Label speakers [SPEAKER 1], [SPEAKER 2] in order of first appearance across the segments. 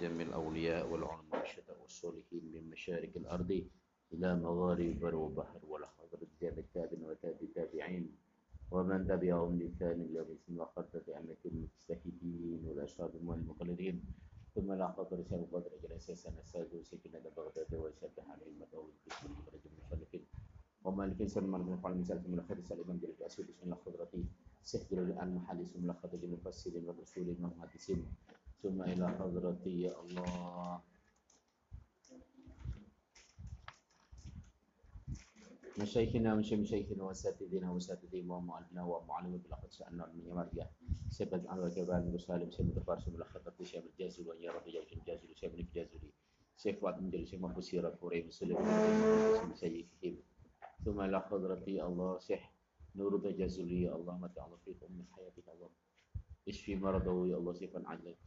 [SPEAKER 1] جمع الأولياء والعلماء الشهداء والصالحين من مشارق الأرض إلى مغارب بر وبحر والحضر الجامع التابع وتابع التابعين ومن تبعهم لسان إلى بسم وخرطة أمة المجتهدين والأشرار والمقلدين ثم لا قدر شر القدر جلس سنة السادس سكن بغداد وشبه عن علم قول القسم المخرج المخلفين ومالك سن من قال مثال من الخير سال الإمام جلال الأسود من الخضرة سحجر الآن محل من الخضرة من المفسرين والرسول والمحدثين ثم إلى حضرتي يا الله. مشايخنا ومشي مشايخنا واساتذتنا واساتذتنا ومعلمنا ومعلمنا بالاخر سالنا من يماريا سبت على جبال وسالم سيد الغفار سيد الخطب سيد الجازل وإن يرى بجاج الجازل سيد الجازلي سيد فاطمه جل سيد محمود سيرة قري مسلم سيدهم ثم إلى حضرتي الله سيح نور الجازلي الله متى الله فيكم من حياتك الله. اشفي مرضه يا الله سيفا عجلك.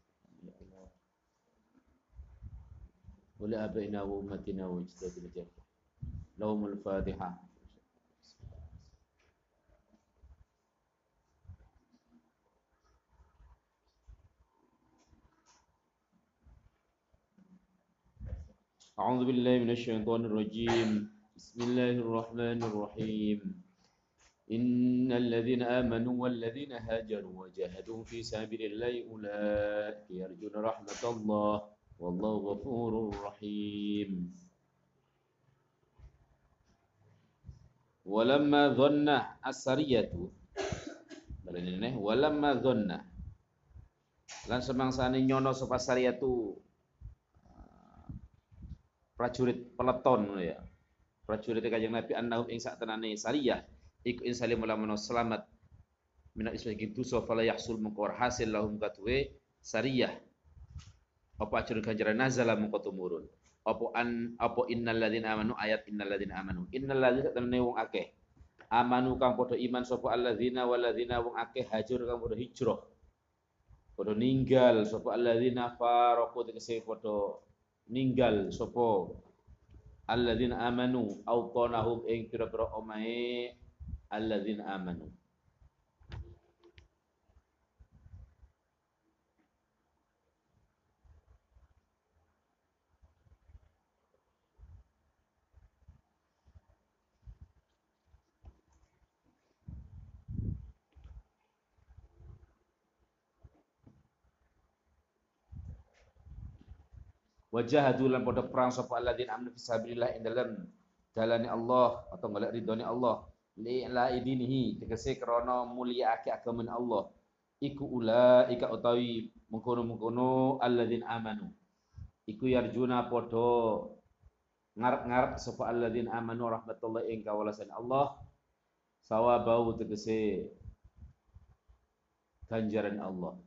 [SPEAKER 1] ولآبائنا وأمتنا وأجدادنا جميعا. لهم الفاتحة. أعوذ بالله من الشيطان الرجيم. بسم الله الرحمن الرحيم. إن الذين آمنوا والذين هاجروا وجاهدوا في سبيل الله أولئك يرجون رحمة الله والله غفور رحيم walamma dhanna asariyatu balene neh walamma dhanna lan semangsane nyono sapa sariyatu ah, prajurit peleton ya prajurit kanjeng Nabi annahum ing sak tenane sariyah iku in salim lamun selamat. Minat isma gitu so fala yahsul mengko hasil lahum katwe sariyah. Apa ajrun ganjaran nazala mengko tumurun apa an apa innal ladzina amanu ayat innal ladzina amanu. Innal ladzina satene wong akeh. Amanu kang padha iman sapa alladzina walladzina wong akeh hajur kang padha hijrah. Padha ninggal sapa alladzina faraqu tegese padha ninggal sapa alladzina amanu autanahum ing pira-pira omahe alladzina amanu. Wajah lan pada perang sapa alladzina amanu fi ing dalem dalane Allah atau golek ridhone Allah li la idinihi. Tegese krana mulyaake agama Allah. Iku ulaika utawi mengkono-mengkono alladzina amanu. Iku yarjuna padha ngarep-ngarep sapa alladzina amanu rahmatullah ing kawelasan Allah. Sawabau tegese ganjaran Allah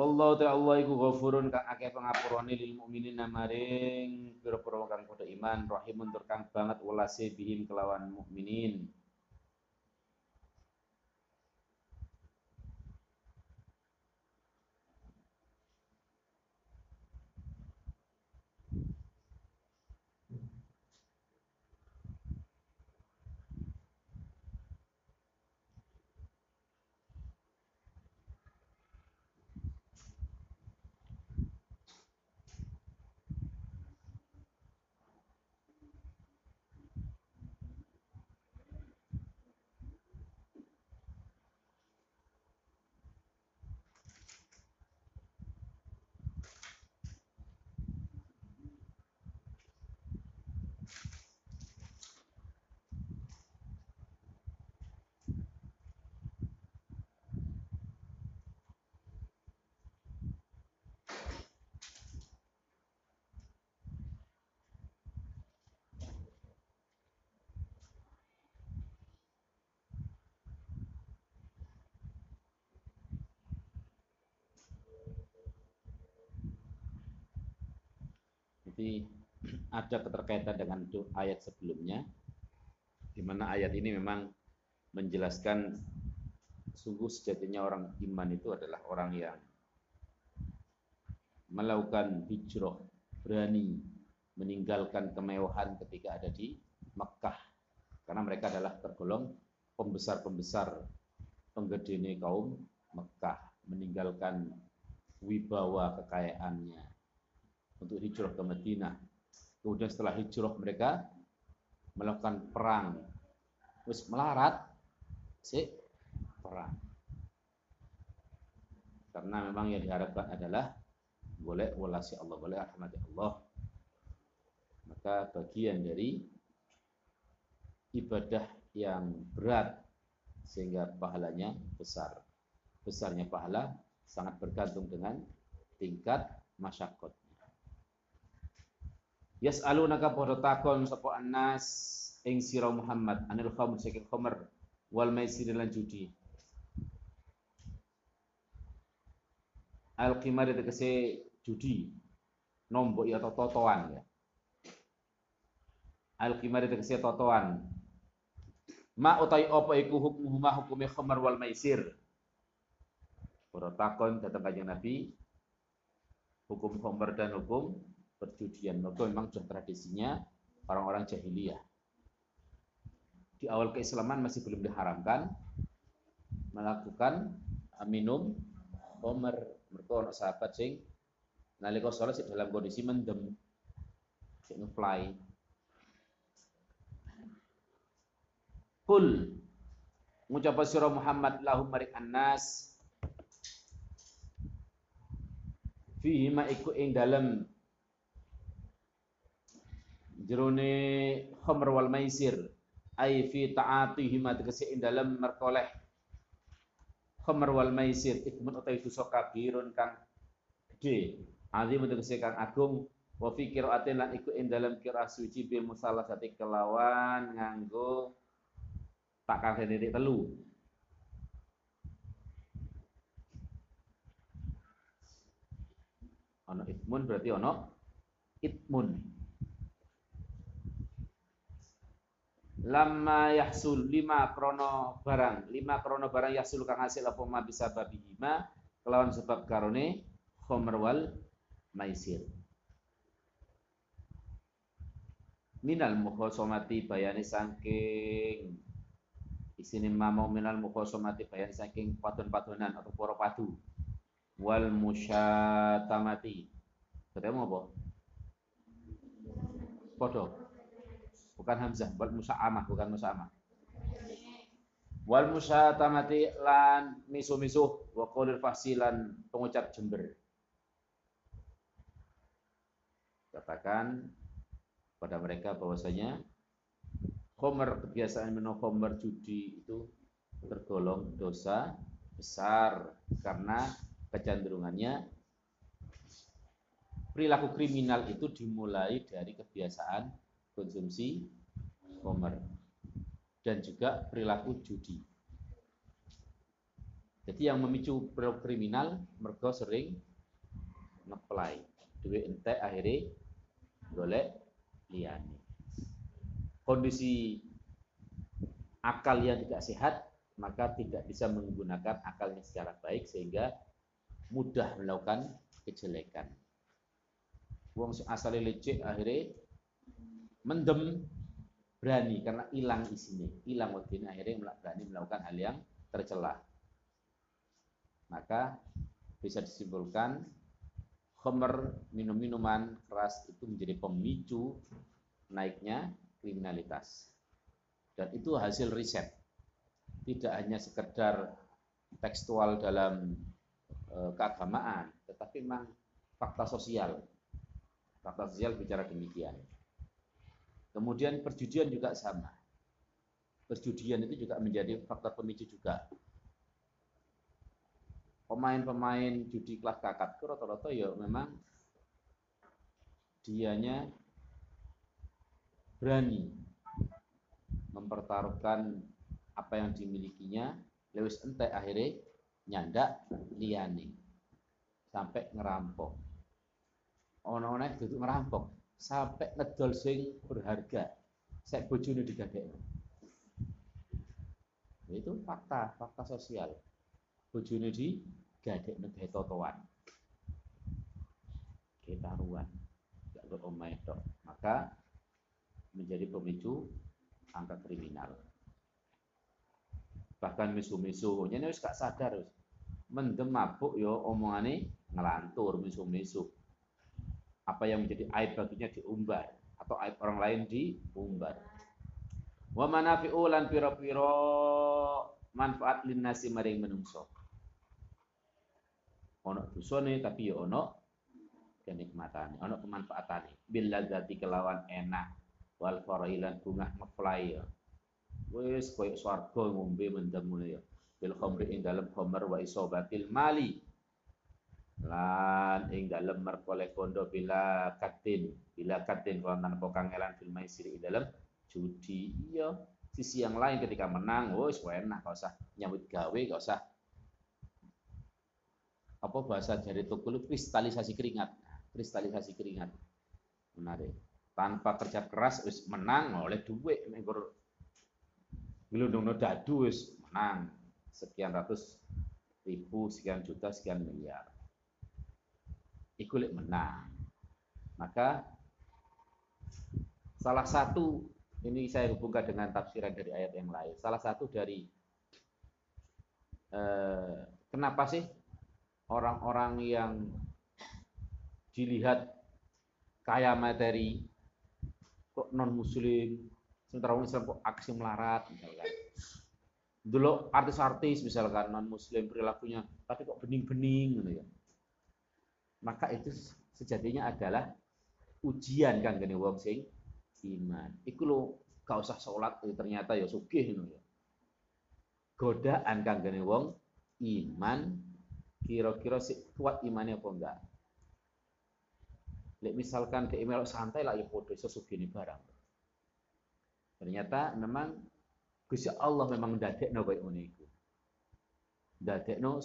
[SPEAKER 1] Wallahu ta'ala iku ghafurun kang akeh pangapurane lil mukminin maring pira-pira kang padha iman rahimun tur kang banget welase bihim kelawan mukminin Jadi ada keterkaitan dengan ayat sebelumnya, di mana ayat ini memang menjelaskan sungguh sejatinya orang iman itu adalah orang yang melakukan hijrah, berani meninggalkan kemewahan ketika ada di Mekah. Karena mereka adalah tergolong pembesar-pembesar penggedene kaum Mekah, meninggalkan wibawa kekayaannya untuk hijrah ke Madinah. Kemudian setelah hijrah mereka melakukan perang. Terus melarat, si perang. Karena memang yang diharapkan adalah boleh walasi Allah, boleh rahmati Allah. Maka bagian dari ibadah yang berat sehingga pahalanya besar. Besarnya pahala sangat bergantung dengan tingkat masyakot. Yas'alunaka padha takon sapa annas ing sira Muhammad anil khamr saking khamr wal maisir lan judi. Al qimar tegese judi nombok ya atau totoan ya. Al qimar tegese totoan. Ma utai apa iku hukmuhuma hukume khamr wal maisir. Para takon datang kanjeng Nabi hukum khamr dan hukum perjudian. Maka memang sudah tradisinya orang-orang jahiliyah. Di awal keislaman masih belum diharamkan melakukan minum homer. Mereka orang sahabat sing nalika sholat dalam kondisi mendem, sing ngefly. Kul ngucap sira Muhammad lahum marik annas fihi ma iku ing dalem jerone khamr wal maisir. Ay fi ta'atihi ma tegese ing dalem merkoleh khamr wal maisir. Ikmun utawi dosa kabirun kang gede azim tegese kang agung. Wa fi qiraatin lan iku ing dalem qiraah suci bil musalasati kelawan nganggo tak kang titik telu. Ono itmun berarti ono itmun lama yahsul lima krono barang. Lima krono barang yahsul kang hasil apa ma bisa babi lima kelawan sebab karone khomer wal maisir. Minal mukhosomati bayani sangking isini mamau minal mukhosomati bayani sangking patun-patunan atau poro padu. Wal musyatamati. Ketemu apa? Podo bukan hamzah wal musa'amah bukan musa'amah wal musyatamati lan misu-misuh wa qawlil fasilan pengucap jember. Katakan pada mereka bahwasanya khomer kebiasaan minum khomer judi itu tergolong dosa besar karena kecenderungannya perilaku kriminal itu dimulai dari kebiasaan konsumsi komer dan juga perilaku judi. Jadi yang memicu perilaku kriminal mergo sering ngeplay duit entek akhirnya golek liane. Kondisi akal yang tidak sehat maka tidak bisa menggunakan akalnya secara baik sehingga mudah melakukan kejelekan. Wong asal lecek akhirnya mendem berani karena hilang isinya, hilang waktu akhirnya berani melakukan hal yang tercela. Maka bisa disimpulkan homer minum-minuman keras itu menjadi pemicu naiknya kriminalitas. Dan itu hasil riset. Tidak hanya sekedar tekstual dalam e, keagamaan, tetapi memang fakta sosial. Fakta sosial bicara demikian. Kemudian perjudian juga sama. Perjudian itu juga menjadi faktor pemicu juga. Pemain-pemain judi kelas kakak itu rata-rata ya memang dianya berani mempertaruhkan apa yang dimilikinya lewis ente akhirnya nyandak liani sampai ngerampok ono-ono itu ngerampok sampai ngedol sing berharga. Saya bojone digadekno itu fakta fakta sosial. Bojone di gadek gawe totoan ketaruan gak omai tok. Maka menjadi pemicu angka kriminal. Bahkan misu-misu. Ini harus gak sadar mendem mabuk yo omongane ngelantur misu-misu apa yang menjadi aib baginya diumbar atau aib orang lain diumbar. Wa manafi'u lan pira-pira manfaat linnasi maring menungso. Ono dosane tapi yo ono kenikmatane ono kemanfaatane. Bil ladzati kelawan enak wal farailan bunga ngefly ya. Wis koyo swarga ngombe mendem ya. Bil khamri ing dalem khamr wa isobatil mali lan ing dalem merkoleh kondo bila katin. Bila katin kalau tanpa kangelan fil maisir ing dalem judi. Iya sisi yang lain ketika menang wis enak gak usah nyambut gawe gak usah. Apa bahasa jari tukul kristalisasi keringat. Kristalisasi keringat. Menarik. Tanpa kerja keras wis menang oleh duit nggur gelundung dadu wis menang. Sekian ratus ribu sekian juta sekian miliar iku menang. Maka salah satu ini saya hubungkan dengan tafsiran dari ayat yang lain. Salah satu dari eh, kenapa sih orang-orang yang dilihat kaya materi kok non muslim sementara orang Islam kok aksi melarat misalkan dulu artis-artis misalkan non muslim perilakunya tapi kok bening-bening gitu ya maka itu sejatinya adalah ujian kan gini wong sing iman. Iku lo gak usah sholat eh, ternyata ya sugih ngono ya. Godaan kan gini wong iman kira-kira si kuat imannya apa enggak. Lek misalkan ke email santai lah ya podo iso sugih barang. Ternyata memang Gusti Allah memang ndadekno koyo ngene iku. Ndadekno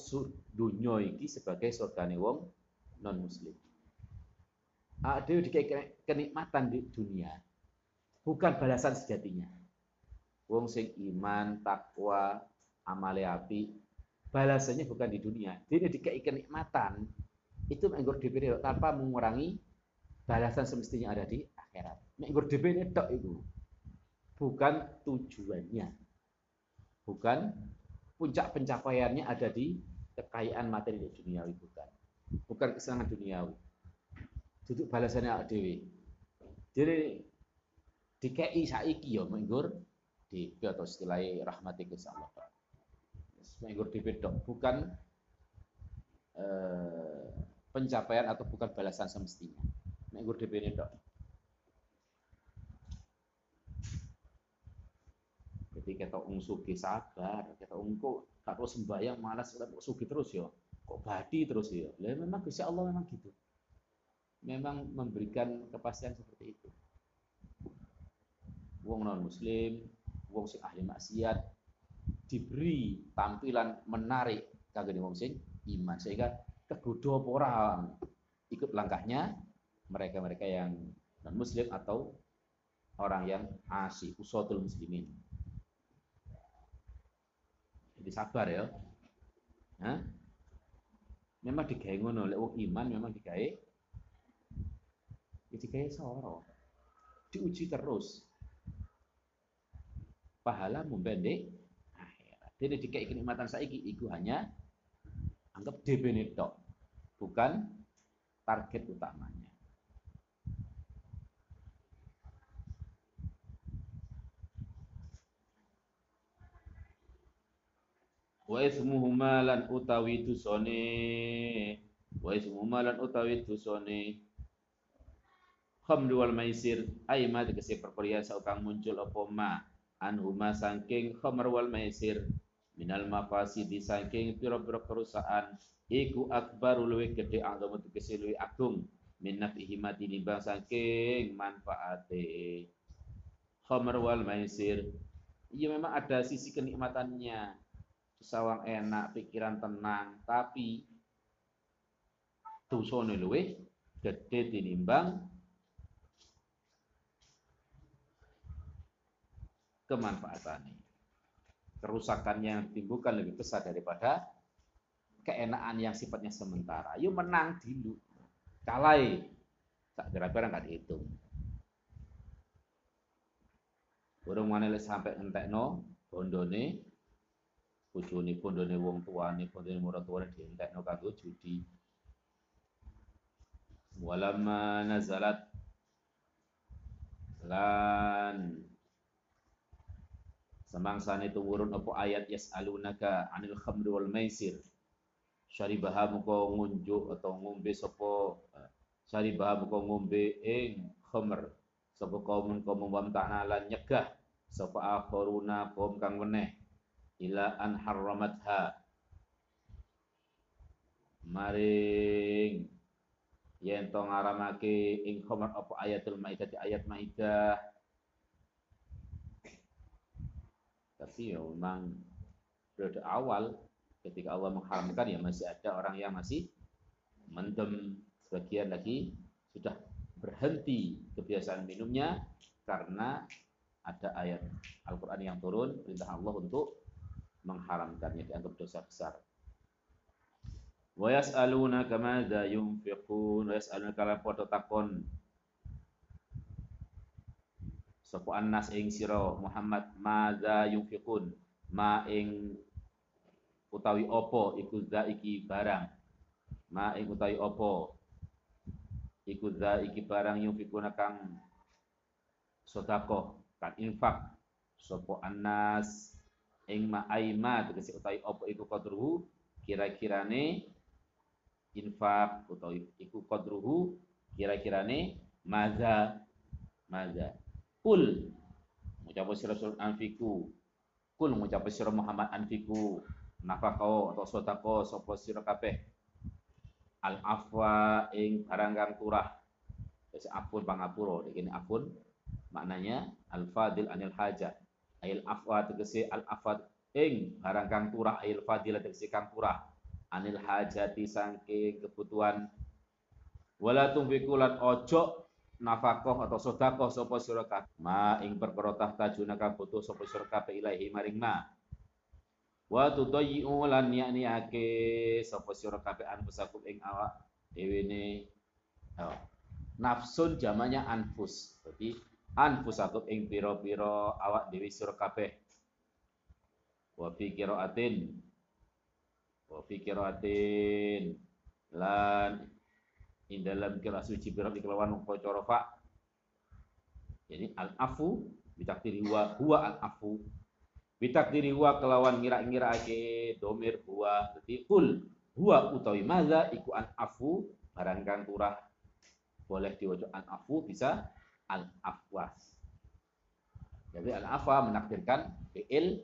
[SPEAKER 1] iki sebagai surgane wong non muslim. Ada kenikmatan di dunia, bukan balasan sejatinya. Wong sing iman, takwa, amale api, balasannya bukan di dunia. Jadi dikai kenikmatan itu menggur diri tanpa mengurangi balasan semestinya ada di akhirat. Menggur diri tok itu bukan tujuannya. Bukan puncak pencapaiannya ada di kekayaan materi di dunia bukan bukan kesenangan duniawi. Duduk balasannya awak dewi. Jadi DKI saiki ya menggur di atau istilah rahmati Gusti Allah. Menggur di bedok bukan eh, pencapaian atau bukan balasan semestinya. Menggur di bedok. Jadi kita ungsuki sabar, kita ungku tak terus sembahyang malas kita sugi terus ya kok badi terus ya? Lah memang Gusti Allah memang gitu. Memang memberikan kepastian seperti itu. Wong non muslim wong sing ahli maksiat diberi tampilan menarik kagak wong sing iman. Sehingga kegoda apa orang ikut langkahnya mereka-mereka yang non muslim atau orang yang asih usatul muslimin. Jadi sabar ya. Hah? Memang digawe ngono lek iman memang digawe ya digawe soro. Diuji terus. Pahala membendek akhirat. Jadi dikai kenikmatan saiki iku hanya anggap tok. Bukan target utamanya wa ismuhuma lan utawi dusone. Wa ismuhuma lan utawi dusone. Khamru wal maisir. Ay ma tegese perkara kang muncul apa ma? Anhuma saking khamr wal maisir. Minal mafasidi saking pira-pira kerusakan. Iku akbaru luwih gedhe agama tegese luwih agung. Min nafihi tinimbang saking manfaate. Khamr wal maisir. Iya memang ada sisi kenikmatannya sawang enak, pikiran tenang, tapi dosane luwih gede tinimbang kemanfaatannya. Kerusakan yang timbulkan lebih besar daripada keenaan yang sifatnya sementara. Yuk menang dulu. Kalai sak gara-gara nggak dihitung. Burung mana sampai entekno bondone bojone bondone wong tuane bondone maratuwane dientekno kanggo judi. Walamma nazalat lan semangsane tumurun apa ayat yas'alunaka 'anil khamri wal maisir. Syaribaha muka ngunjuk atau ngombe sapa syaribaha muka ngombe ing khamr. Sapa kaum kaum wamta'na lan nyegah sapa akharuna kaum kang weneh ila an harramatha. Maring yen to ngaramake ing khamr apa ayatul maidah ayat maidah. Tapi ya memang periode awal ketika Allah mengharamkan ya masih ada orang yang masih mendem. Sebagian lagi sudah berhenti kebiasaan minumnya karena ada ayat Al-Quran yang turun perintah Allah untuk mengharamkannya dianggap dosa besar. Wa yas'aluna kama da yunfiqun wa yas'aluna kala padha takon. Sapa annas ing sira Muhammad madza yunfiqun. Ma ing utawi opo iku za iki barang. Ma ing utawi opo iku za iki barang yunfikuna kang sedekah kan infak. Sapa anas ing ma aima tegese utawi opo iku qadruhu? Kira-kirane infak utawi iku qadruhu kira-kirane maza maza. Kul ngucap sira anfiku kul ngucap sira Muhammad anfiku nafako atau sotako sopo sira kabeh? Al afwa ing barang kang turah Jadi afun pangapura ini afun maknanya al fadil anil hajat ail afwa tegese al afad ing barang kang turah ail fadil tegese kang turah. Anil hajati sangke kebutuhan. Wala tumfikulan ojo nafakoh atau sodakoh sopo sira ma ing perkara tahtajuna kang butuh sopo sira kabeh ilahi maring ma. Wa tudayyu lan yakniake sapa sira kabeh anfusakum ing awak dhewe ne. Oh. nafsun jamanya anfus. Berarti anfusakum ing pira-pira awak dhewe sira kabeh. Wa fi qiraatin. Wa fi qiraatin. Lan ing dalam kira suci pira kelawan maca rafa jadi al afu bitakdiri huwa huwa al afu bitakdiri huwa kelawan ngira-ngira ake domir huwa. Berarti kul huwa utawi maza iku an afu barang kang boleh diwaca an afu bisa al afwas jadi al afa menakdirkan fi'il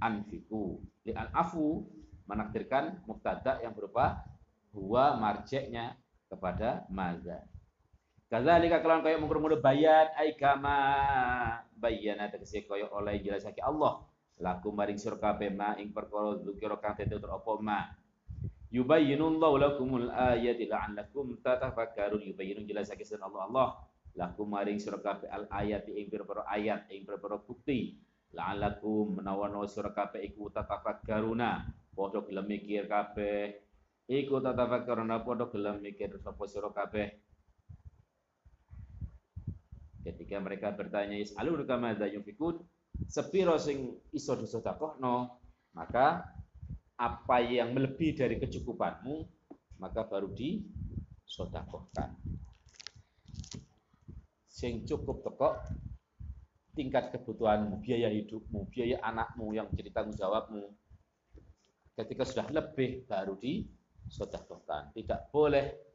[SPEAKER 1] anfiku di al afu menakdirkan mubtada yang berupa huwa marjeknya kepada maza. Kadzalika kelawan kaya mungkur bayan ai kama bayana tegese kaya oleh jelasake Allah. Laku maring sira kabeh ma ing perkara dzikira kang ditutur apa ma. Yubayyinullahu lakumul ayati la'allakum tatafakkarun. Yubayyinu jelasake sun Allah. Allah laku maring sira kabeh al ayati ing perkara ayat ing perkara bukti. La'allakum menawana sira kabeh iku tatafakkaruna. Padha gelem mikir kabeh. Iku tatafakkaruna padha gelem mikir sapa sira kabeh. Ketika mereka bertanya yas'aluna kama yunfikun? Sepiro sing iso disedekahno, maka apa yang melebihi dari kecukupanmu maka baru disedekahkan. Sing cukup teko tingkat kebutuhanmu, biaya hidupmu, biaya anakmu yang menjadi tanggung jawabmu. Ketika sudah lebih baru disedekahkan. Tidak boleh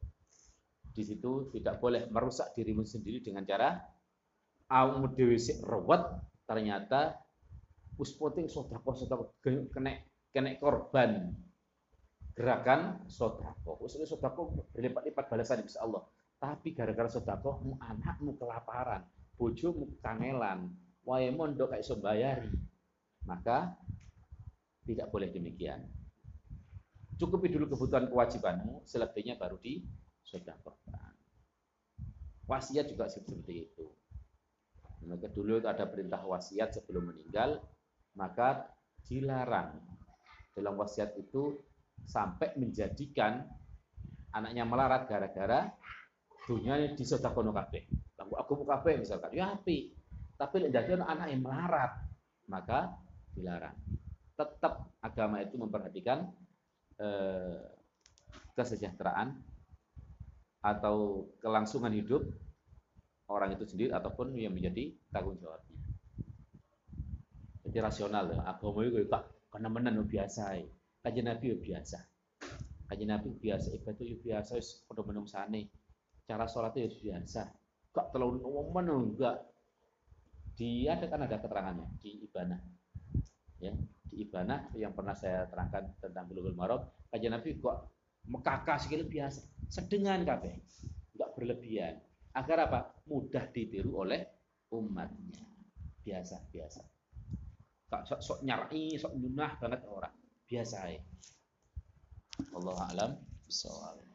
[SPEAKER 1] di situ tidak boleh merusak dirimu sendiri dengan cara awakmu dhewe sik ternyata uspoting sodako sodako kena kena korban gerakan sodako usulnya sodako berlipat-lipat balasan bisa Allah tapi gara-gara sodako mu anakmu kelaparan bojomu kangelan wae mondok kayak sembayari maka tidak boleh demikian. Cukupi dulu kebutuhan kewajibanmu selebihnya baru disodakokan wasiat juga seperti itu. Maka dulu ada perintah wasiat sebelum meninggal, maka dilarang dalam wasiat itu sampai menjadikan anaknya melarat gara-gara dunia disodakono kabeh. Lalu aku mau kabeh misalkan, ya api. Tapi jadi anak yang melarat, maka dilarang. Tetap agama itu memperhatikan eh, kesejahteraan atau kelangsungan hidup orang itu sendiri ataupun yang menjadi tanggung jawabnya. Jadi rasional ya, agama itu karena menan biasa. Kajian Nabi biasa. Kajian Nabi biasa, ibadah biasa, wis menung. Cara sholat itu biasa. Gak terlalu nomen enggak. Dia ada kan ada keterangannya di Ibana. Ya, di Ibana yang pernah saya terangkan tentang Bulughul Maram, kajian Nabi kok mekakah sekali biasa, sedengan kabeh. Enggak berlebihan. Agar apa? Mudah ditiru oleh umatnya. Biasa, biasa. Kak sok, sok nyari, sok nyunah banget orang. Biasa ya. Allah alam bisawab.